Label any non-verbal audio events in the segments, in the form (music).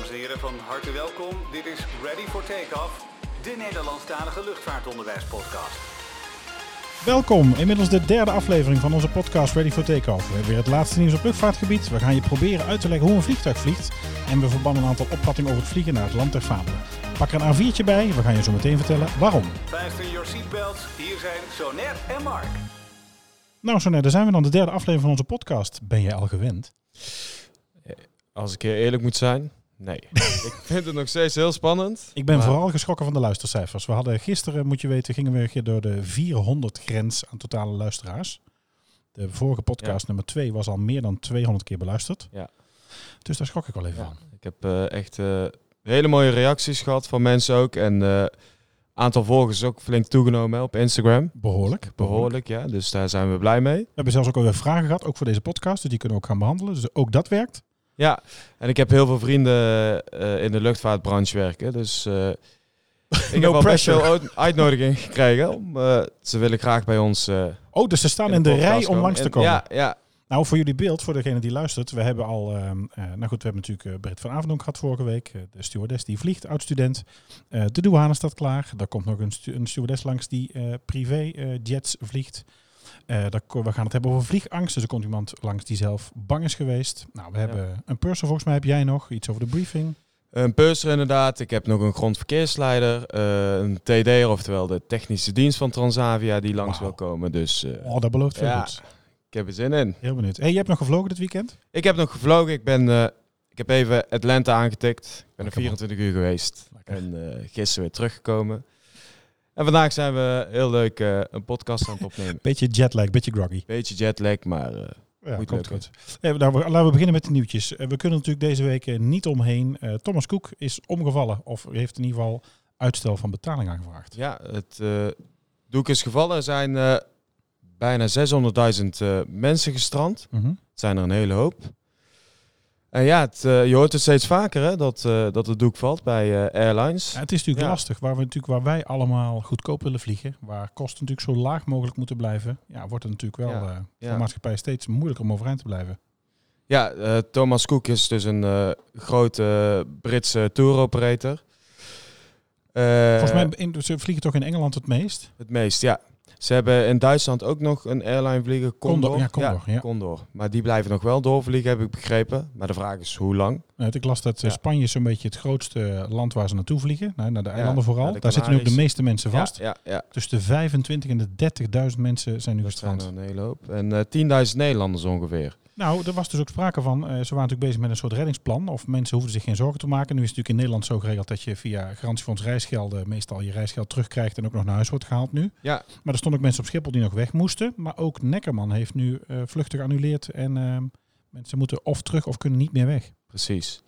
Dames en heren, van harte welkom. Dit is Ready for Takeoff, de Nederlandstalige luchtvaartonderwijspodcast. Welkom, inmiddels de derde aflevering van onze podcast Ready for Takeoff. We hebben weer het laatste nieuws op luchtvaartgebied. We gaan je proberen uit te leggen hoe een vliegtuig vliegt. En we verbannen een aantal opvattingen over het vliegen naar het land der fabelen. Pak er een A4'tje bij, we gaan je zo meteen vertellen waarom. Fasten your seatbelts, hier zijn Sonet en Mark. Nou Sonne, daar zijn we dan, de derde aflevering van onze podcast. Ben jij al gewend? Als ik heel eerlijk moet zijn, nee. (laughs) ik vind het nog steeds heel spannend. Ik ben Maar- vooral geschrokken van de luistercijfers. We hadden gisteren, moet je weten, gingen we weer door de 400 grens aan totale luisteraars. De vorige podcast, nummer 2, was al meer dan 200 keer beluisterd. Ja. Dus daar schrok ik wel even Ja, van. ik heb eh, echt eh, hele mooie reacties gehad van mensen ook. En eh aantal volgers is ook flink toegenomen hè, op Instagram. Behoorlijk. Behoorlijk, ja. Dus daar zijn we blij mee. We hebben zelfs ook alweer vragen gehad, ook voor deze podcast. Dus die kunnen we ook gaan behandelen. Dus ook dat werkt. Ja, en ik heb heel veel vrienden eh, in de luchtvaartbranche werken. Dus eh, (laughs) ik heb al best veel uit- uitnodiging gekregen. Om, ze willen graag bij ons eh, Oh, dus ze staan in de rij om langs te En- komen. Ja, ja. Nou, voor jullie beeld, voor degene die luistert. We hebben al, ehm, eh, nou goed, we hebben natuurlijk Britt van Avondonk gehad vorige week. de stewardess die vliegt, oud-student. De douane staat klaar. Daar komt nog een, stu- een stewardess langs die privé jets vliegt. Eh, we gaan het hebben over vliegangst. Dus er komt iemand langs die zelf bang is geweest. Nou, we hebben een purser, volgens mij heb jij nog. Iets over de briefing. Een purser inderdaad. Ik heb nog een grondverkeersleider. eh, een TD'er, oftewel de technische dienst van Transavia, die langs wil komen. Dus eh, Oh, dat belooft veel Ja. goeds. ik heb er zin in. Heel benieuwd. Hey, je hebt nog gevlogen dit weekend? Ik heb nog gevlogen. Ik, ben, ik heb even Atlanta aangetikt. Ik ben er Lekker, man. 24 uur geweest. Lekker. En gisteren weer teruggekomen. En vandaag zijn we heel leuk eh, een podcast aan het opnemen. (laughs) Beetje jetlag, beetje groggy. Beetje jetlag, maar eh, Ja, Moet komt lukken. goed. Eh, nou, laten we beginnen met de nieuwtjes. Eh, we kunnen natuurlijk deze week niet omheen. Thomas Cook is omgevallen, of heeft in ieder geval uitstel van betaling aangevraagd. ja, het doek is gevallen. Er zijn bijna 600.000 eh, mensen gestrand. Mhm. Het zijn er een hele hoop. En ja, het, eh, je hoort het steeds vaker hè, dat, eh, dat het doek valt bij eh, airlines. Ja, het is natuurlijk Ja. lastig, waar, we natuurlijk, waar wij allemaal goedkoop willen vliegen, waar kosten natuurlijk zo laag mogelijk moeten blijven, ja, wordt het natuurlijk wel Ja. voor de maatschappij steeds moeilijker om overeind te blijven. Ja, Thomas Cook is dus een grote Britse tour operator. Eh, Volgens mij in, ze vliegen toch in Engeland het meest? Het meest, ja. Ze hebben in Duitsland ook nog een airline vliegen, Condor. Condor, ja, Condor, ja. Condor. Maar die blijven nog wel doorvliegen, heb ik begrepen. Maar de vraag is hoe lang? Eh, ik las dat eh, Ja. Spanje zo'n beetje het grootste land waar ze naartoe vliegen, nou, naar de eilanden vooral. de Daar zitten nu ook de meeste mensen vast. Ja, ja, ja. Tussen de 25 en de 30.000 mensen zijn nu gestrand. een hele hoop. En eh 10.000 Nederlanders ongeveer. Nou, er was dus ook sprake van, eh, ze waren natuurlijk bezig met een soort reddingsplan. Of mensen hoefden zich geen zorgen te maken. Nu is het natuurlijk in Nederland zo geregeld dat je via garantiefonds reisgelden meestal je reisgeld terugkrijgt en ook nog naar huis wordt gehaald nu. Ja, Maar er stonden ook mensen op Schiphol die nog weg moesten. Maar ook Neckerman heeft nu eh, vluchten geannuleerd en ehm, mensen moeten of terug of kunnen niet meer weg. precies.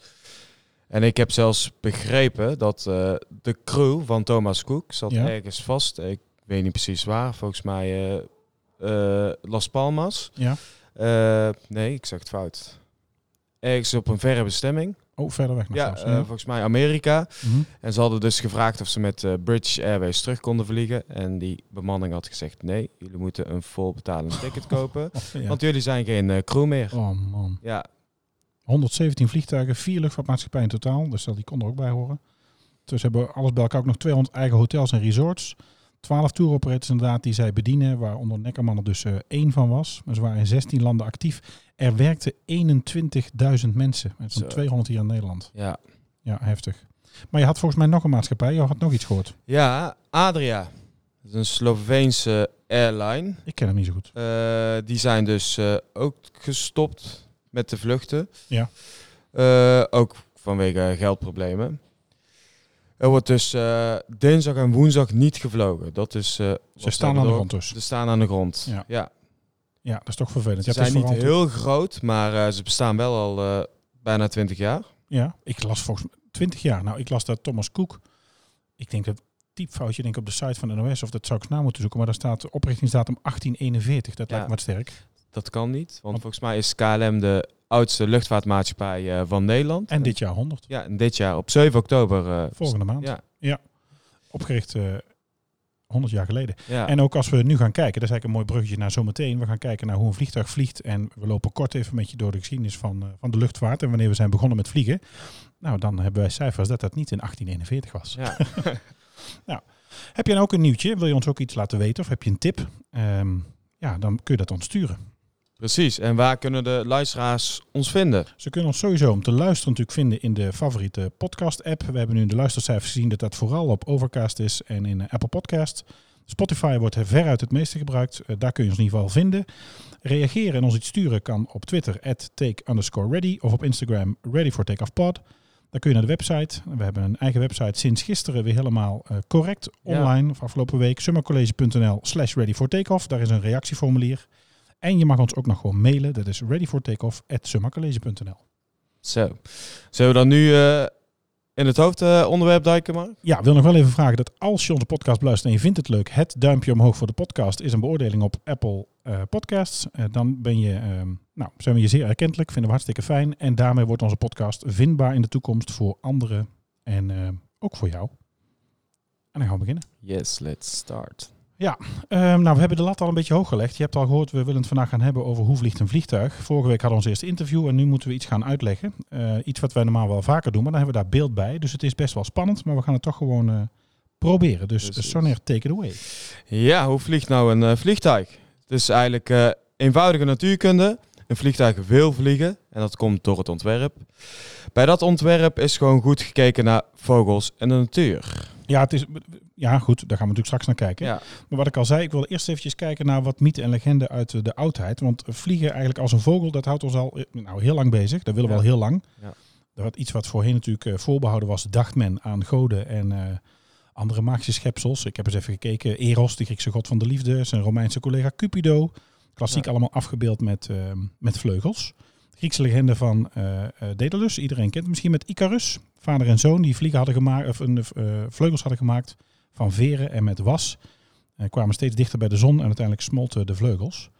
En ik heb zelfs begrepen dat eh, de crew van Thomas Cook zat Ja. ergens vast. Ik weet niet precies waar. Volgens mij Las Palmas. Ja. Eh, nee, ik zeg het fout. Ergens op een verre bestemming. Oh, verder weg nog Ja, zelfs. eh, volgens mij Amerika. Mhm. En ze hadden dus gevraagd of ze met eh, British Airways terug konden vliegen. En die bemanning had gezegd: nee, jullie moeten een vol betalend ticket kopen. (laughs) Oh, ja. Want jullie zijn geen crew meer. oh man. Ja, 117 vliegtuigen, vier luchtvaartmaatschappijen in totaal. Dus die kon er ook bij horen. Dus ze hebben alles bij elkaar ook nog 200 eigen hotels en resorts. 12 tour operators inderdaad die zij bedienen, waaronder Neckerman er dus eh, één van was. Maar ze waren in 16 landen actief. Er werkten 21.000 mensen. Met zo'n Zo. 200 hier in Nederland. ja. Ja, heftig. Maar je had volgens mij nog een maatschappij. Je had nog iets gehoord. ja Adria. Dat is een Sloveense airline. Ik ken hem niet zo goed. Eh, die zijn dus eh, ook gestopt met de vluchten. Ja. Ook vanwege geldproblemen. Er wordt dus eh, dinsdag en woensdag niet gevlogen. Dat is, eh, Ze staan aan de grond dus. Ze staan aan de grond. Ja. ja. Ja, dat is toch vervelend. Ze zijn niet vooral- heel groot, maar eh, ze bestaan wel al bijna 20 jaar. Ja, ik las volgens mij 20 jaar. Nou, ik las dat Thomas Cook. Ik denk dat typfoutje denk ik op de site van de NOS of dat zou ik na moeten zoeken, maar daar staat oprichtingsdatum 1841. Dat Ja. lijkt me wat sterk. Dat kan niet, want Want- volgens mij is KLM de oudste luchtvaartmaatschappij eh, van Nederland. En dit jaar 100. Ja, en dit jaar op 7 oktober. eh, Volgende maand. Ja, Opgericht eh 100 jaar geleden. ja. En ook als we nu gaan kijken, dat is eigenlijk een mooi bruggetje naar zometeen. We gaan kijken naar hoe een vliegtuig vliegt. En we lopen kort even met je door de geschiedenis van, eh, van de luchtvaart en wanneer we zijn begonnen met vliegen. Nou, dan hebben wij cijfers dat dat niet in 1841 was. Ja. (laughs) Heb je nou ook een nieuwtje? Wil je ons ook iets laten weten of heb je een tip? Ehm, ja, dan kun je dat ons sturen. Precies. En waar kunnen de luisteraars ons vinden? Ze kunnen ons sowieso om te luisteren natuurlijk vinden in de favoriete podcast-app. We hebben nu in de luistercijfers gezien dat dat vooral op Overcast is en in eh, Apple Podcast. Spotify wordt er veruit het meeste gebruikt. Eh, daar kun je ons in ieder geval vinden. Reageren en ons iets sturen kan op Twitter, at take underscore ready. Of op Instagram, ready for takeoff pod. Dan kun je naar de website. We hebben een eigen website sinds gisteren weer helemaal eh, correct Ja. online. Of afgelopen week. summercollege.nl slash ready for takeoff. Daar is een reactieformulier. En je mag ons ook nog gewoon mailen. Dat is ready for takeoff at summercollege.nl. Zo. Zullen we dan nu eh, in het hoofdonderwerp duiken, Mark? Ja, ik wil nog wel even vragen dat als je onze podcast beluistert en je vindt het leuk, het duimpje omhoog voor de podcast is een beoordeling op Apple eh, Podcasts. Eh, dan ben je, ehm, nou, zijn we je zeer erkentelijk, vinden we hartstikke fijn. En daarmee wordt onze podcast vindbaar in de toekomst voor anderen en eh, ook voor jou. En dan gaan we beginnen. Yes, let's start. Ehm, nou, we hebben de lat al een beetje hoog gelegd. Je hebt al gehoord, we willen het vandaag gaan hebben over hoe vliegt een vliegtuig. Vorige week hadden we ons eerste interview en nu moeten we iets gaan uitleggen. Eh, iets wat wij normaal wel vaker doen, maar dan hebben we daar beeld bij. Dus het is best wel spannend, maar we gaan het toch gewoon eh, proberen. Dus Precies. Sonair, take it away. Ja, hoe vliegt nou een eh, vliegtuig? Het is eigenlijk eh, eenvoudige natuurkunde. Een vliegtuig wil vliegen en dat komt door het ontwerp. Bij dat ontwerp is gewoon goed gekeken naar vogels en de natuur. Ja, het is, ja, goed, daar gaan we natuurlijk straks naar kijken. Ja, Maar wat ik al zei, ik wil eerst eventjes kijken naar wat mythe en legende uit de, oudheid. Want vliegen eigenlijk als een vogel, dat houdt ons al eh, nou, heel lang bezig. Dat willen we Ja. al heel lang. Ja. Dat iets wat voorheen natuurlijk eh, voorbehouden was, dacht men aan goden en eh, andere magische schepsels. Ik heb eens even gekeken. Eros, de Griekse god van de liefde. Zijn Romeinse collega Cupido. Klassiek Ja. allemaal afgebeeld met, eh, met vleugels. Griekse legende van eh, Daedalus. Iedereen kent hem misschien met Icarus. Vader en zoon die vliegen hadden gemaakt, of een, eh, vleugels hadden gemaakt van veren en met was. En kwamen steeds dichter bij de zon en uiteindelijk smolten de vleugels.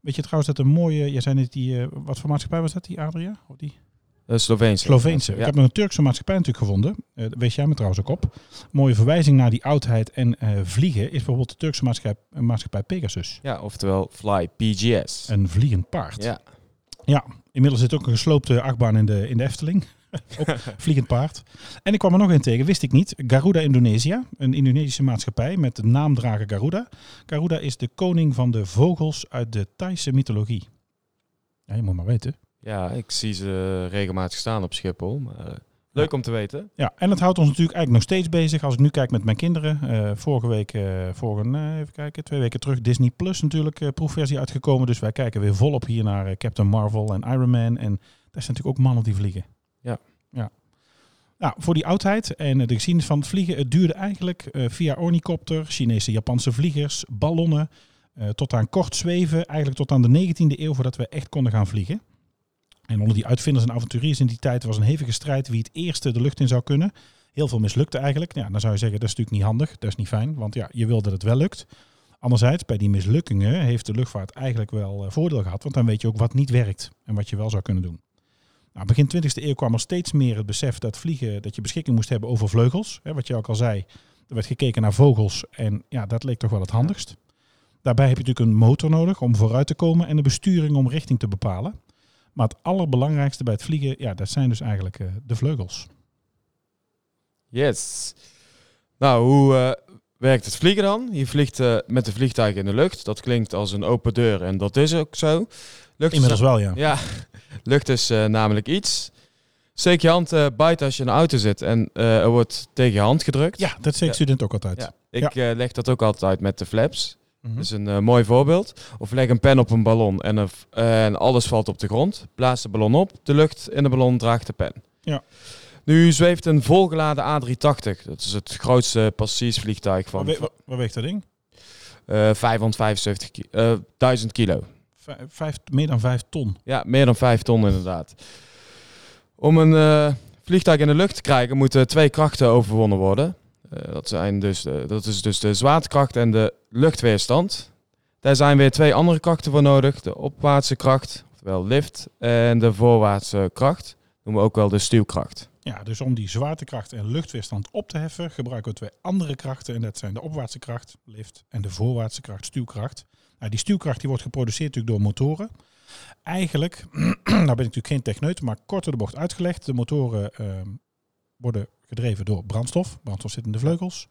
Weet je trouwens dat een mooie, jij zei net die, eh, wat voor maatschappij was dat, die Adria? Of die? Sloveense. Sloveense. Ik heb nog een Turkse maatschappij natuurlijk gevonden. Eh wees jij me trouwens ook op. Mooie verwijzing naar die oudheid en eh, vliegen is bijvoorbeeld de Turkse maatschappij, eh, maatschappij Pegasus. ja, oftewel Fly PGS. Een vliegend paard. Ja, Ja, inmiddels zit ook een gesloopte achtbaan in de, in de Efteling. (laughs) vliegend paard. En ik kwam er nog een tegen, wist ik niet. Garuda Indonesia, een Indonesische maatschappij met de naamdrager Garuda. Garuda is de koning van de vogels uit de Thaise mythologie. Ja, je moet maar weten. ja, ik zie ze regelmatig staan op Schiphol. Maar, eh, leuk om te weten. Ja, en dat houdt ons natuurlijk eigenlijk nog steeds bezig. Als ik nu kijk met mijn kinderen. eh, vorige week, eh vorige, even kijken, twee weken terug, Disney Plus natuurlijk proefversie uitgekomen. Dus wij kijken weer volop hier naar Captain Marvel en Iron Man. En daar zijn natuurlijk ook mannen die vliegen. Ja. Nou, voor die oudheid en de geschiedenis van het vliegen, het duurde eigenlijk eh, via ornithopter, Chinese, Japanse vliegers, ballonnen, eh, tot aan kort zweven, eigenlijk tot aan de 19e eeuw voordat we echt konden gaan vliegen. En onder die uitvinders en avonturiers in die tijd was een hevige strijd wie het eerste de lucht in zou kunnen. Heel veel mislukte eigenlijk. Ja, dan zou je zeggen, dat is natuurlijk niet handig, dat is niet fijn, want ja, je wil dat het wel lukt. Anderzijds, bij die mislukkingen heeft de luchtvaart eigenlijk wel eh, voordeel gehad, want dan weet je ook wat niet werkt en wat je wel zou kunnen doen. Nou, begin 20e eeuw kwam er steeds meer het besef dat vliegen, dat je beschikking moest hebben over vleugels. Hè, wat je ook al zei, er werd gekeken naar vogels en ja, dat leek toch wel het handigst. Daarbij heb je natuurlijk een motor nodig om vooruit te komen en een besturing om richting te bepalen. Maar het allerbelangrijkste bij het vliegen, ja, dat zijn dus eigenlijk eh, de vleugels. Yes. Nou, hoe eh, werkt het vliegen dan? Je vliegt eh, met de vliegtuig in de lucht. Dat klinkt als een open deur en dat is ook zo. Lucht is- Inmiddels wel, ja. Ja, (laughs) lucht is eh, namelijk iets. Steek je hand eh, buiten als je in een auto zit en er wordt tegen je hand gedrukt. Ja, dat zegt student ook altijd. Ja, ik leg dat ook altijd uit met de flaps. Mhm. Dat is een mooi voorbeeld. Of leg een pen op een ballon en, en alles valt op de grond. Blaas de ballon op, de lucht in de ballon draagt de pen. Ja. Nu zweeft een volgeladen A380. Dat is het grootste passagiersvliegtuig van we- waar weegt dat ding? eh 575 ki- eh, 1000 kilo. Vijf, vijf- meer dan vijf ton. Ja, meer dan 5 ton inderdaad. Om een eh, vliegtuig in de lucht te krijgen moeten twee krachten overwonnen worden. Eh, dat, zijn dus de, dat is dus de zwaartekracht en de luchtweerstand. Daar zijn weer twee andere krachten voor nodig. De opwaartse kracht, oftewel lift, en de voorwaartse kracht. Noemen we ook wel de stuwkracht. Ja, dus om die zwaartekracht en luchtweerstand op te heffen, gebruiken we twee andere krachten. En dat zijn de opwaartse kracht, lift, en de voorwaartse kracht, stuwkracht. Nou, die stuwkracht die wordt geproduceerd natuurlijk door motoren. Eigenlijk, (clears throat) nou ben ik natuurlijk geen techneut, maar kort door de bocht uitgelegd. De motoren ehm, worden gedreven door brandstof. Brandstof zit in de vleugels.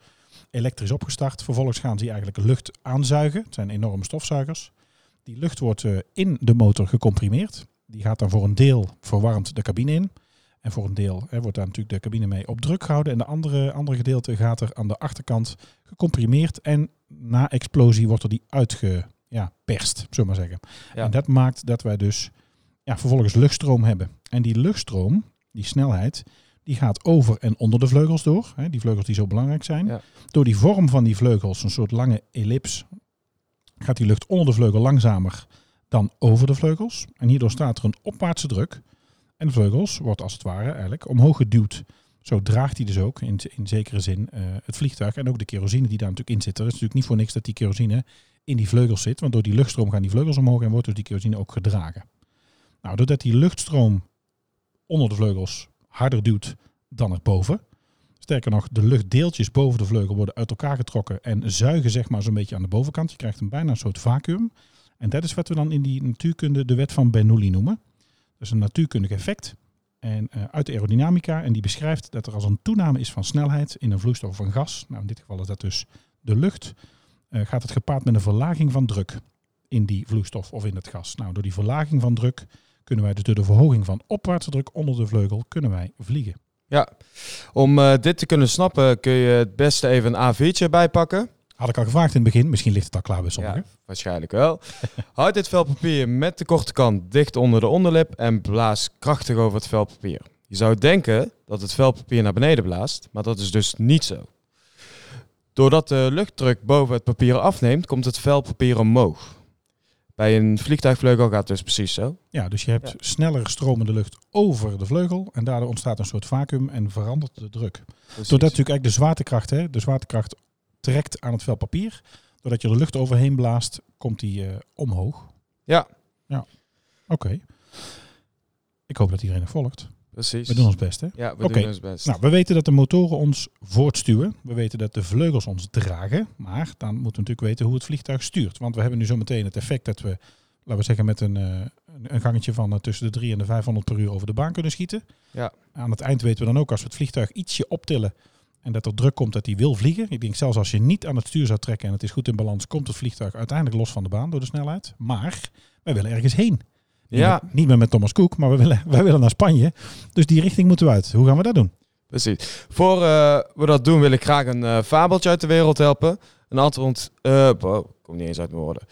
Elektrisch opgestart. Vervolgens gaan ze eigenlijk lucht aanzuigen. Het zijn enorme stofzuigers. Die lucht wordt eh, in de motor gecomprimeerd. Die gaat dan voor een deel verwarmd de cabine in. En voor een deel hè, wordt daar natuurlijk de cabine mee op druk gehouden. En de andere, andere gedeelte gaat er aan de achterkant gecomprimeerd. En na explosie wordt er die uitgeperst, ja, perst, zullen we maar zeggen. Ja. En dat maakt dat wij dus ja, vervolgens luchtstroom hebben. En die luchtstroom, die snelheid, die gaat over en onder de vleugels door. Hè, die vleugels die zo belangrijk zijn. Ja. Door die vorm van die vleugels, een soort lange ellips, gaat die lucht onder de vleugel langzamer dan over de vleugels. En hierdoor staat er een opwaartse druk. En de vleugels wordt als het ware eigenlijk omhoog geduwd. Zo draagt hij dus ook in, in zekere zin eh, het vliegtuig en ook de kerosine die daar natuurlijk in zit. Er is natuurlijk niet voor niks dat die kerosine in die vleugels zit. Want door die luchtstroom gaan die vleugels omhoog en wordt dus die kerosine ook gedragen. Nou, doordat die luchtstroom onder de vleugels harder duwt dan erboven. Sterker nog, de luchtdeeltjes boven de vleugel worden uit elkaar getrokken en zuigen zeg maar zo'n beetje aan de bovenkant. Je krijgt een bijna een soort vacuüm. En dat is wat we dan in die natuurkunde de wet van Bernoulli noemen. Is een natuurkundig effect en, eh, uit de aerodynamica. En die beschrijft dat er als een toename is van snelheid in een vloeistof of een gas, nou in dit geval is dat dus de lucht, eh, gaat het gepaard met een verlaging van druk in die vloeistof of in het gas. Nou, door die verlaging van druk kunnen wij dus door de verhoging van opwaartse druk onder de vleugel kunnen wij vliegen. Ja, om eh, dit te kunnen snappen kun je het beste even een A4'tje bijpakken. Had ik al gevraagd in het begin, misschien ligt het al klaar bij sommigen. Ja, waarschijnlijk wel. (laughs) Houd dit vel papier met de korte kant dicht onder de onderlip en blaas krachtig over het vel papier. Je zou denken dat het vel papier naar beneden blaast, maar dat is dus niet zo. Doordat de luchtdruk boven het papier afneemt, komt het vel papier omhoog. Bij een vliegtuigvleugel gaat het dus precies zo. Ja, dus je hebt Ja. sneller stromende lucht over de vleugel en daardoor ontstaat een soort vacuüm en verandert de druk. Precies. Doordat natuurlijk eigenlijk de zwaartekracht, hè, de zwaartekracht trekt aan het vel papier. Doordat je de lucht overheen blaast, komt die eh, omhoog. Ja. Ja. Oké. Ik hoop dat iedereen het volgt. Precies. We doen ons best, hè? Ja, we doen ons best. Nou, we weten dat de motoren ons voortstuwen. We weten dat de vleugels ons dragen. Maar dan moeten we natuurlijk weten hoe het vliegtuig stuurt. Want we hebben nu zo meteen het effect dat we, laten we zeggen, met een, eh, een- gangetje van eh, tussen de 3 en de 500 per uur over de baan kunnen schieten. Ja. Aan het eind weten we dan ook als we het vliegtuig ietsje optillen en dat er druk komt dat hij wil vliegen. Ik denk zelfs als je niet aan het stuur zou trekken en het is goed in balans, komt het vliegtuig uiteindelijk los van de baan door de snelheid. Maar wij willen ergens heen. Niet Ja, niet meer met Thomas Cook, maar we willen, (laughs) wij willen naar Spanje. Dus die richting moeten we uit. Hoe gaan we dat doen? precies. Voor eh, we dat doen wil ik graag een eh, fabeltje uit de wereld helpen. Een antwoord... eh wow, komt niet eens uit mijn woorden.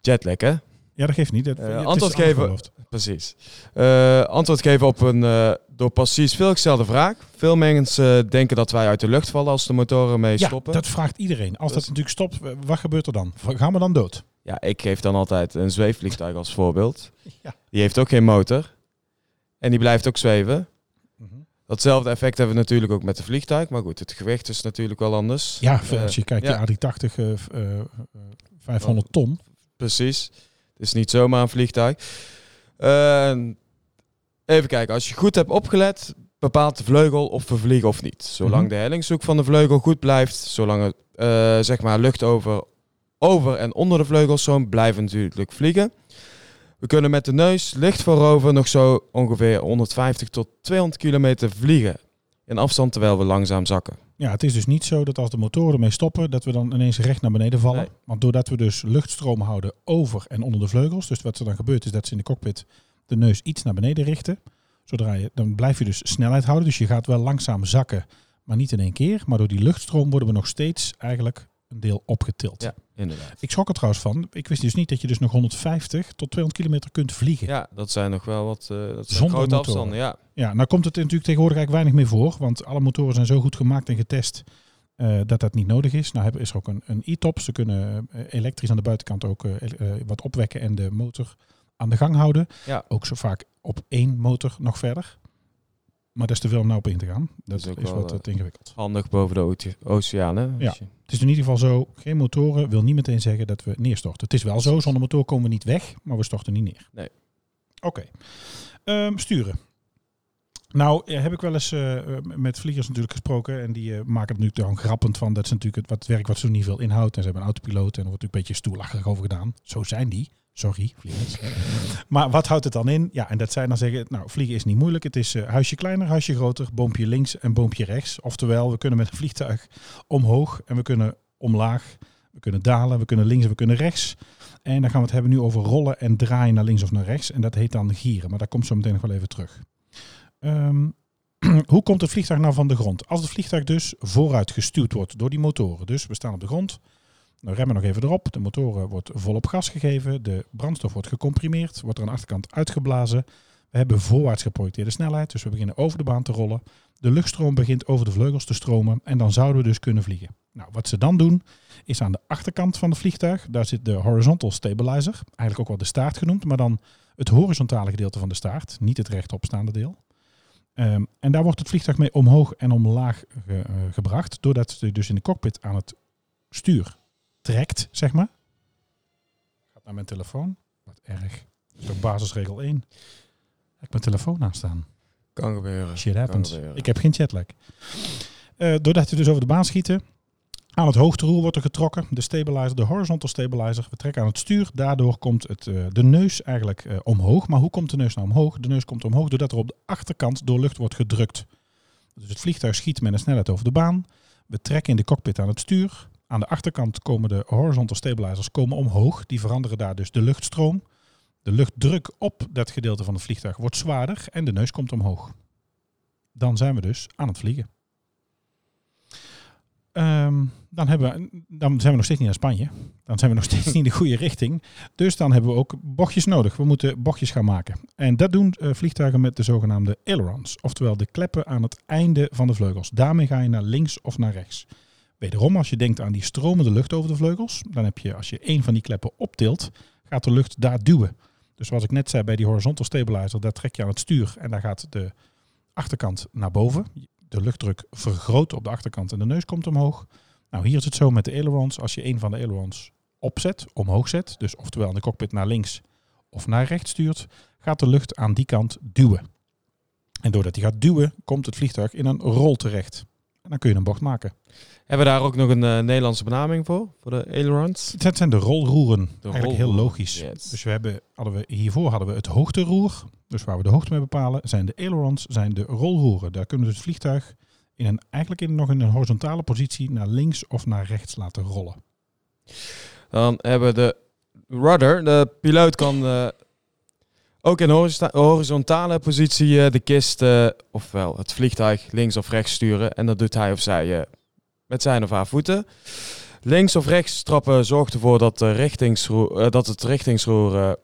Jetlag, hè? Ja, dat geeft niet. Dat, Eh, antwoord geven. Precies. Eh, antwoord geven op een eh, door precies veel gestelde vraag. Veel mensen denken dat wij uit de lucht vallen als de motoren mee Ja, stoppen. dat vraagt iedereen. Als dat Dus- natuurlijk stopt, wat gebeurt er dan? Gaan we dan dood? Ja, ik geef dan altijd een zweefvliegtuig als voorbeeld. (laughs) Ja. Die heeft ook geen motor. En die blijft ook zweven. Mhm. Datzelfde effect hebben we natuurlijk ook met de vliegtuig. Maar goed, het gewicht is natuurlijk wel anders. Ja, als je kijkt, ja. die A380, eh, v- eh, eh, 500 ton. Precies. Het is niet zomaar een vliegtuig. Eh, even kijken, als je goed hebt opgelet, bepaalt de vleugel of we vliegen of niet. Zolang Mhm. de hellingshoek van de vleugel goed blijft, zolang er eh, zeg maar lucht over, over en onder de vleugels zo'n blijven natuurlijk vliegen. We kunnen met de neus licht voorover nog zo ongeveer 150 tot 200 kilometer vliegen in afstand terwijl we langzaam zakken. Ja, het is dus niet zo dat als de motoren ermee stoppen, dat we dan ineens recht naar beneden vallen. Nee. Want doordat we dus luchtstroom houden over en onder de vleugels, dus wat er dan gebeurt is dat ze in de cockpit de neus iets naar beneden richten. Zodra je, dan blijf je dus snelheid houden. Dus je gaat wel langzaam zakken, maar niet in één keer. Maar door die luchtstroom worden we nog steeds eigenlijk een deel opgetild. Ja, inderdaad. Ik schrok er trouwens van. Ik wist dus niet dat je dus nog 150 tot 200 kilometer kunt vliegen. Ja, Ja, dat zijn nog wel wat eh, dat zijn Zonder grote motoren. afstanden. Ja, nou komt het natuurlijk tegenwoordig eigenlijk weinig meer voor. Want alle motoren zijn zo goed gemaakt en getest eh, dat dat niet nodig is. Nou hebben- is er ook een, een e-top. Ze kunnen eh, elektrisch aan de buitenkant ook wat opwekken en de motor aan de gang houden. Ja. Ook zo vaak op één motor nog verder. Maar dat is te veel om nou op in te gaan. Dat is wat eh, te ingewikkeld. handig boven de oce- oceaan. Hè? Ja. Je- Het is in ieder geval zo, geen motoren wil niet meteen zeggen dat we neerstorten. Het is wel zo, zonder motor komen we niet weg, maar we storten niet neer. Nee. Oké. Ehm, sturen. Nou, eh, heb ik wel eens eh, eh, met vliegers natuurlijk gesproken en die maken het nu dan grappend van dat ze natuurlijk het wat werk wat zo niet veel inhoudt en ze hebben een autopiloot en er wordt natuurlijk een beetje stoerlacherig over gedaan. Zo zijn die. Sorry, vliegers. (laughs) maar wat houdt het dan in? Ja, en dat zijn dan zeggen, nou, vliegen is niet moeilijk. Het is huisje kleiner, huisje groter, boompje links en boompje rechts. Oftewel, we kunnen met een vliegtuig omhoog en we kunnen omlaag. We kunnen dalen, we kunnen links en we kunnen rechts. En dan gaan we het hebben nu over rollen en draaien naar links of naar rechts. En dat heet dan gieren, maar daar komt zo meteen nog wel even terug. Ehm, (clears throat) hoe komt het vliegtuig nou van de grond? Als het vliegtuig dus vooruit gestuurd wordt door die motoren. Dus we staan op de grond, we remmen nog even erop. De motoren wordt volop gas gegeven. De brandstof wordt gecomprimeerd. Wordt er aan de achterkant uitgeblazen. We hebben voorwaarts geprojecteerde snelheid. Dus we beginnen over de baan te rollen. De luchtstroom begint over de vleugels te stromen. En dan zouden we dus kunnen vliegen. Nou, wat ze dan doen, is aan de achterkant van het vliegtuig. Daar zit de horizontal stabilizer. Eigenlijk ook wel de staart genoemd. Maar dan het horizontale gedeelte van de staart. Niet het rechtopstaande deel. Ehm, en daar wordt het vliegtuig mee omhoog en omlaag ge, uh, gebracht. Doordat ze dus in de cockpit aan het stuur trekt, zeg maar. Gaat naar mijn telefoon. Wat erg. Dat is ook basisregel 1. Heb ik mijn telefoon aanstaan. Kan gebeuren. Shit happens. gebeuren. Ik heb geen jetlag. Eh, doordat we dus over de baan schieten. Aan het hoogteroer wordt er getrokken. De stabilizer, de horizontal stabilizer. We trekken aan het stuur. Daardoor komt het, eh, de neus eigenlijk eh, omhoog. Maar hoe komt de neus nou omhoog? De neus komt omhoog doordat er op de achterkant door lucht wordt gedrukt. Dus het vliegtuig schiet met een snelheid over de baan. We trekken in de cockpit aan het stuur. Aan de achterkant komen de horizontal stabilizers komen omhoog. Die veranderen daar dus de luchtstroom. De luchtdruk op dat gedeelte van het vliegtuig wordt zwaarder en de neus komt omhoog. Dan zijn we dus aan het vliegen. Ehm, dan, hebben dan zijn we nog steeds niet naar Spanje. Dan zijn we nog (laughs) steeds niet in de goede richting. Dus dan hebben we ook bochtjes nodig. We moeten bochtjes gaan maken. En dat doen uh, vliegtuigen met de zogenaamde ailerons. Oftewel de kleppen aan het einde van de vleugels. Daarmee ga je naar links of naar rechts. Wederom, als je denkt aan die stromende lucht over de vleugels, dan heb je, als je één van die kleppen optilt, gaat de lucht daar duwen. Dus zoals ik net zei bij die horizontal stabilizer, daar trek je aan het stuur en daar gaat de achterkant naar boven. De luchtdruk vergroot op de achterkant en de neus komt omhoog. Nou, hier is het zo met de ailerons. Als je een van de ailerons opzet, omhoog zet, dus oftewel in de cockpit naar links of naar rechts stuurt, gaat de lucht aan die kant duwen. En doordat die gaat duwen, komt het vliegtuig in een rol terecht. En dan kun je een bocht maken. Hebben we daar ook nog een uh, Nederlandse benaming voor? Voor de ailerons? Dat zijn de rolroeren. De Eigenlijk rolroeren, heel logisch. yes. Dus we hebben, hadden we, hiervoor hadden we het hoogteroer. Dus waar we de hoogte mee bepalen, zijn de ailerons, zijn de rolroeren. Daar kunnen we dus het vliegtuig in een, eigenlijk in, nog in een horizontale positie naar links of naar rechts laten rollen. Dan hebben we de rudder. De piloot kan eh, ook in horizonta- horizontale positie eh, de kist, eh, ofwel het vliegtuig, links of rechts sturen. En dat doet hij of zij met zijn of haar voeten. Links of rechts trappen zorgt ervoor dat, de richtingsroer, dat het richtingsroer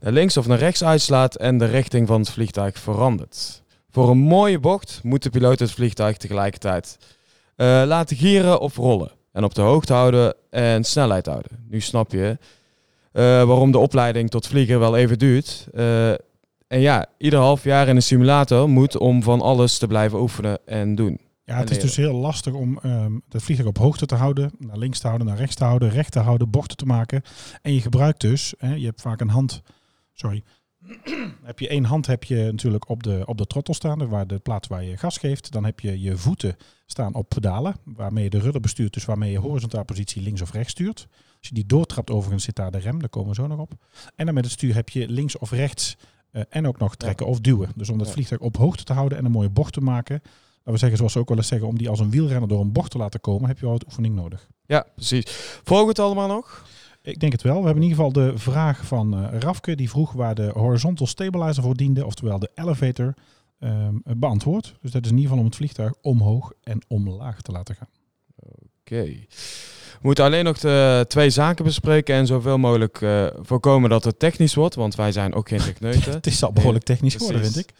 naar links of naar rechts uitslaat en de richting van het vliegtuig verandert. Voor een mooie bocht moet de piloot het vliegtuig tegelijkertijd eh, laten gieren of rollen. En op de hoogte houden en snelheid houden. Nu snap je eh, waarom de opleiding tot vlieger wel even duurt. Eh, en ja, ieder half jaar in een simulator moet om van alles te blijven oefenen en doen. Ja, het is dus heel lastig om ehm het vliegtuig op hoogte te houden, naar links te houden, naar rechts te houden, recht te houden, bochten te maken. En je gebruikt dus, hè, je hebt vaak een hand, sorry, (clears throat) heb je één hand heb je natuurlijk op de, op de trottel staan, waar de plaats waar je gas geeft. Dan heb je je voeten staan op pedalen, waarmee je de rudder bestuurt, dus waarmee je horizontale positie links of rechts stuurt. Als je die doortrapt overigens zit daar de rem, daar komen we zo nog op. En dan met het stuur heb je links of rechts eh, en ook nog trekken of duwen. Dus om dat vliegtuig op hoogte te houden en een mooie bocht te maken, Laten we zeggen, zoals ze ook wel eens zeggen, om die als een wielrenner door een bocht te laten komen, heb je wel wat oefening nodig. Ja, precies. Volg het allemaal nog? Ik denk het wel. We hebben in ieder geval de vraag van eh, Rafke, die vroeg waar de horizontal stabilizer voor diende, oftewel de elevator, ehm, beantwoord. Dus dat is in ieder geval om het vliegtuig omhoog en omlaag te laten gaan. Oké. We moeten alleen nog de twee zaken bespreken en zoveel mogelijk eh, voorkomen dat het technisch wordt, want wij zijn ook geen techneuten. (laughs) Het is al behoorlijk technisch geworden, vind ik.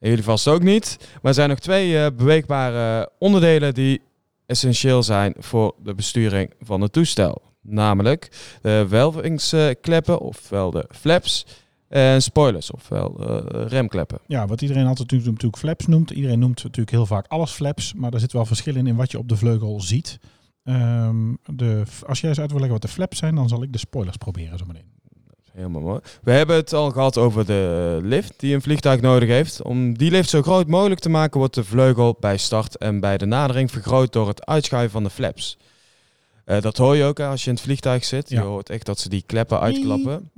En jullie vast ook niet. Maar er zijn nog twee eh, beweegbare onderdelen essentieel zijn voor de besturing van het toestel. Namelijk de welvingskleppen, ofwel de flaps, en spoilers, ofwel eh, remkleppen. Ja, wat iedereen altijd natuurlijk, natuurlijk flaps noemt. Iedereen noemt natuurlijk heel vaak alles flaps, maar er zit wel verschil in in wat je op de vleugel ziet. Ehm, de, als jij eens uit wil leggen wat de flaps zijn, dan zal ik de spoilers proberen zo meteen. Helemaal mooi. We hebben het al gehad over de lift die een vliegtuig nodig heeft. Om die lift zo groot mogelijk te maken, wordt de vleugel bij start en bij de nadering vergroot door het uitschuiven van de flaps. Eh, dat hoor je ook als je in het vliegtuig zit. Ja. Je hoort echt dat ze die kleppen uitklappen.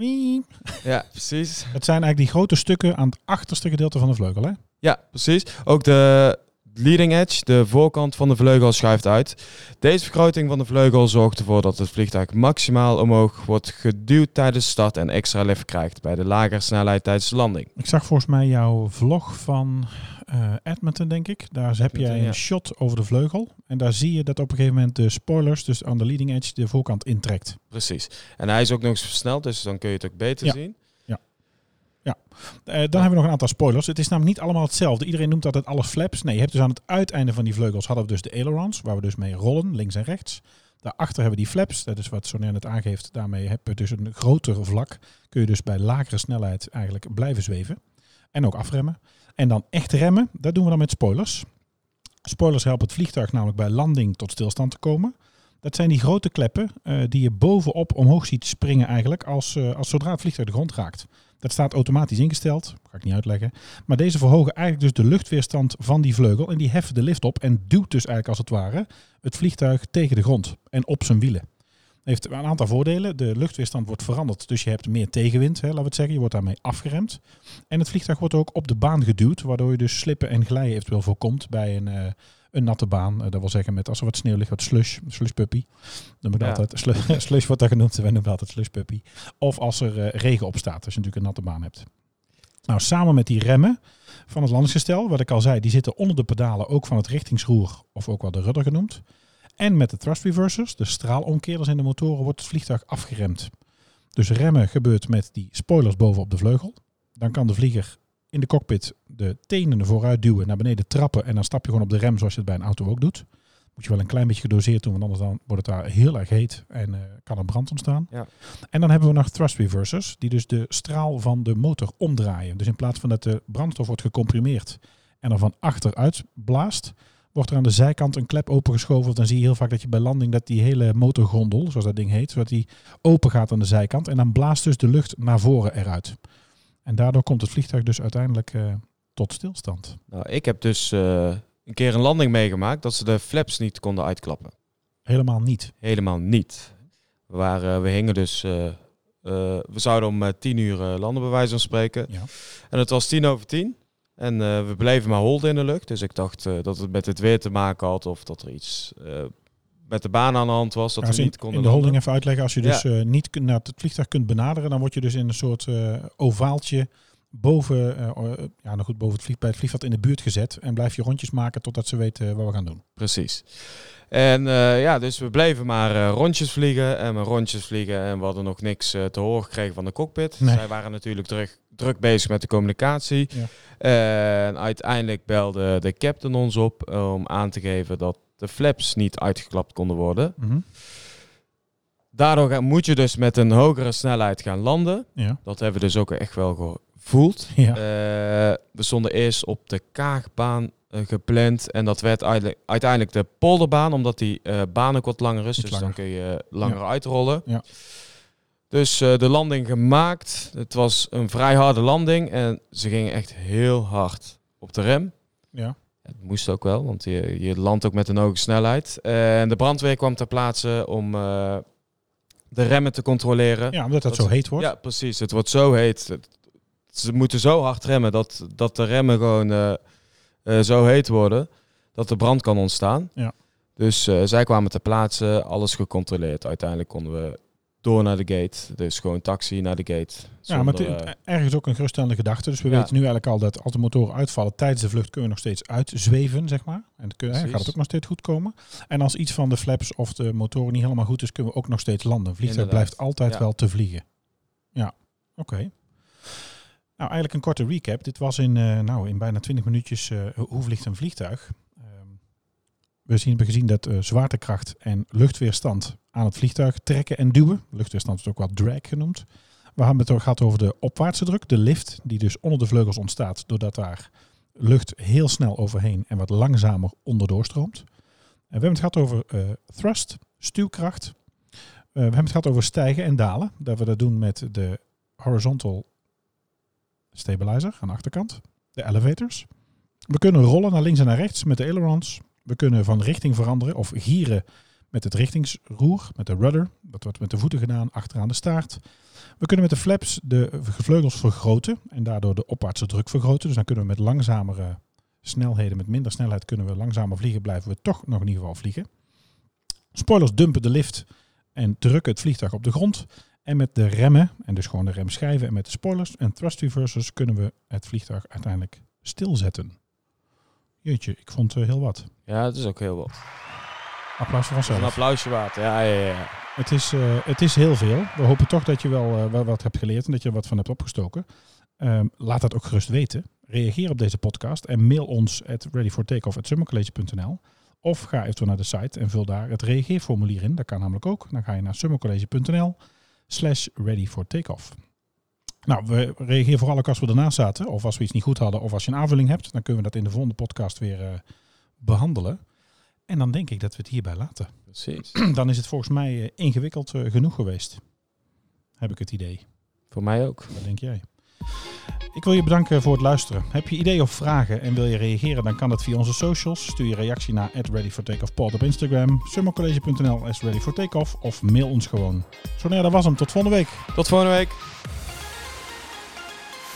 Ja, precies. (laughs) Het zijn eigenlijk die grote stukken aan het achterste gedeelte van de vleugel, hè? Ja, precies. Ook de leading edge, de voorkant van de vleugel, schuift uit. Deze vergroting van de vleugel zorgt ervoor dat het vliegtuig maximaal omhoog wordt geduwd tijdens start en extra lift krijgt bij de lagere snelheid tijdens de landing. Ik zag volgens mij jouw vlog van eh, Edmonton, denk ik. Daar heb jij een ja. shot over de vleugel. En daar zie je dat op een gegeven moment de spoilers, dus aan de leading edge, de voorkant intrekt. Precies. En hij is ook nog eens versneld, dus dan kun je het ook beter Ja. zien. Eh, dan hebben we nog een aantal spoilers. Het is namelijk niet allemaal hetzelfde. Iedereen noemt dat het alles flaps. Nee, je hebt dus aan het uiteinde van die vleugels hadden we dus de ailerons, waar we dus mee rollen, links en rechts. Daarachter hebben we die flaps, dat is wat Sonia net aangeeft. Daarmee heb je dus een groter vlak. Kun je dus bij lagere snelheid eigenlijk blijven zweven. En ook afremmen. En dan echt remmen, dat doen we dan met spoilers. Spoilers helpen het vliegtuig namelijk bij landing tot stilstand te komen. Dat zijn die grote kleppen eh, die je bovenop omhoog ziet springen eigenlijk als, eh, als zodra het vliegtuig de grond raakt. Dat staat automatisch ingesteld, ga ik niet uitleggen. Maar deze verhogen eigenlijk dus de luchtweerstand van die vleugel en die heffen de lift op en duwt dus eigenlijk als het ware het vliegtuig tegen de grond en op zijn wielen. Heeft een aantal voordelen. De luchtweerstand wordt veranderd, dus je hebt meer tegenwind, hè, laten we het zeggen. Je wordt daarmee afgeremd. En het vliegtuig wordt ook op de baan geduwd, waardoor je dus slippen en glijden eventueel voorkomt bij een, eh, een natte baan. Eh, dat wil zeggen met als er wat sneeuw ligt, wat slush, slush puppy. Dan Ja. altijd slush, (laughs) slush wordt dat genoemd. Wij noemen dat altijd slush puppy. Of als er eh, regen op staat, als je natuurlijk een natte baan hebt. Nou, samen met die remmen van het landingsgestel, wat ik al zei, die zitten onder de pedalen ook van het richtingsroer, of ook wel de rudder genoemd. En met de thrust reversers, de straalomkeerders in de motoren, wordt het vliegtuig afgeremd. Dus remmen gebeurt met die spoilers bovenop de vleugel. Dan kan de vlieger in de cockpit de tenen vooruit duwen, naar beneden trappen en dan stap je gewoon op de rem zoals je het bij een auto ook doet. Moet je wel een klein beetje gedoseerd doen, want anders dan wordt het daar heel erg heet en eh, kan er brand ontstaan. Ja. En dan hebben we nog thrust reversers, die dus de straal van de motor omdraaien. Dus in plaats van dat de brandstof wordt gecomprimeerd en er van achteruit blaast, wordt er aan de zijkant een klep opengeschoven. Dan zie je heel vaak dat je bij landing dat die hele motorgrondel, zoals dat ding heet, zodat die open gaat aan de zijkant. En dan blaast dus de lucht naar voren eruit. En daardoor komt het vliegtuig dus uiteindelijk eh, tot stilstand. Nou, ik heb dus eh, een keer een landing meegemaakt dat ze de flaps niet konden uitklappen. Helemaal niet. Helemaal niet. We, waren, we hingen dus... eh, eh, we zouden om eh, tien uur eh, landen, bij wijze van spreken. Ja. En het was tien over tien. En eh, we bleven maar holden in de lucht. Dus ik dacht eh, dat het met het weer te maken had of dat er iets eh, met de baan aan de hand was. Dat Als we in, niet konden in de holding landen. even uitleggen. Als je dus niet naar het vliegtuig kunt benaderen, dan word je dus in een soort ovaaltje boven, ja, nou goed, boven het vlieg, bij het vliegveld in de buurt gezet. En blijf je rondjes maken totdat ze weten wat we gaan doen. Precies. En eh, ja, dus we bleven maar eh, rondjes vliegen en maar rondjes vliegen. En we hadden nog niks eh, te horen gekregen van de cockpit. Nee. Zij waren natuurlijk druk, druk bezig met de communicatie. Ja. En uiteindelijk belde de captain ons op om aan te geven dat de flaps niet uitgeklapt konden worden. Mhm. Daardoor ga- moet je dus met een hogere snelheid gaan landen. Ja. Dat hebben we dus ook echt wel gevoeld. Ja. We stonden eerst op de Kaagbaan gepland. En dat werd uiteindelijk, uiteindelijk de polderbaan, omdat die eh, baan ook wat langer is. Dus langer. dan kun je langer uitrollen. Ja. Dus eh, de landing gemaakt. Het was een vrij harde landing. En ze gingen echt heel hard op de rem. ja. Het moest ook wel, want je, je landt ook met een hoge snelheid. En de brandweer kwam ter plaatse om eh, de remmen te controleren. ja, omdat dat, Dat zo heet wordt. Ja, precies. Het wordt zo heet. Het- Ze moeten zo hard remmen dat, dat de remmen gewoon eh, eh, zo heet worden dat er brand kan ontstaan. Ja. Dus eh, zij kwamen ter plaatse, alles gecontroleerd. Uiteindelijk konden we door naar de gate. Dus gewoon taxi naar de gate. Ja, maar het, eh, ergens ook een geruststellende gedachte. Dus we Ja. weten nu eigenlijk al dat als de motoren uitvallen tijdens de vlucht, kunnen we nog steeds uitzweven, zeg maar. En dan gaat het ook nog steeds goed komen. En als iets van de flaps of de motoren niet helemaal goed is, kunnen we ook nog steeds landen. Een vliegtuig Inderdaad. blijft altijd Ja. wel te vliegen. Ja, oké. Nou, eigenlijk een korte recap. Dit was in, eh, nou, in bijna 20 minuutjes eh, hoe vliegt een vliegtuig. Ehm, we zien, hebben gezien dat eh, zwaartekracht en luchtweerstand aan het vliegtuig trekken en duwen. Luchtweerstand is ook wel drag genoemd. We hebben het gehad over de opwaartse druk, de lift, die dus onder de vleugels ontstaat, doordat daar lucht heel snel overheen en wat langzamer onderdoor stroomt. We hebben het gehad over thrust, stuwkracht. We hebben het gehad over stijgen en dalen. Dat we dat doen met de horizontal stabilizer aan de achterkant, de elevators. We kunnen rollen naar links en naar rechts met de ailerons. We kunnen van richting veranderen of gieren met het richtingsroer, met de rudder. Dat wordt met de voeten gedaan, achteraan de staart. We kunnen met de flaps de vleugels vergroten en daardoor de opwaartse druk vergroten. Dus dan kunnen we met langzamere snelheden, met minder snelheid kunnen we langzamer vliegen, blijven we toch nog in ieder geval vliegen. Spoilers dumpen de lift en drukken het vliegtuig op de grond. En met de remmen, en dus gewoon de remschijven en met de spoilers en thrust reversers kunnen we het vliegtuig uiteindelijk stilzetten. Jeetje, ik vond het heel wat. Ja, het is ook heel wat. Applaus voor Een vanzelf. applausje waard. Ja, ja, ja. Het is, eh, het is heel veel. We hopen toch dat je wel, eh, wel wat hebt geleerd en dat je er wat van hebt opgestoken. Ehm, laat dat ook gerust weten. Reageer op deze podcast en mail ons at readyfortakeoff.summercollege.nl of ga eventueel naar de site en vul daar het reageerformulier in. Dat kan namelijk ook. Dan ga je naar summercollege.nl slash readyfortakeoff. Nou, we reageren vooral ook als we ernaast zaten of als we iets niet goed hadden of als je een aanvulling hebt. Dan kunnen we dat in de volgende podcast weer eh, behandelen. En dan denk ik dat we het hierbij laten Precies. (clears throat) dan is het volgens mij eh, ingewikkeld eh, genoeg geweest. Heb ik het idee. Voor mij ook. Wat denk jij? Ik wil je bedanken voor het luisteren. Heb je ideeën of vragen en wil je reageren, dan kan dat via onze socials. Stuur je reactie naar @readyfortakeoffpod op Instagram, summercollege.nl as readyfortakeoff of mail ons gewoon. Zo nee, dat was hem. Tot volgende week. Tot volgende week.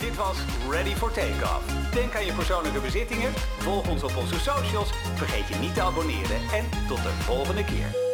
Dit was Ready for Takeoff. Denk aan je persoonlijke bezittingen, volg ons op onze socials, vergeet je niet te abonneren en tot de volgende keer.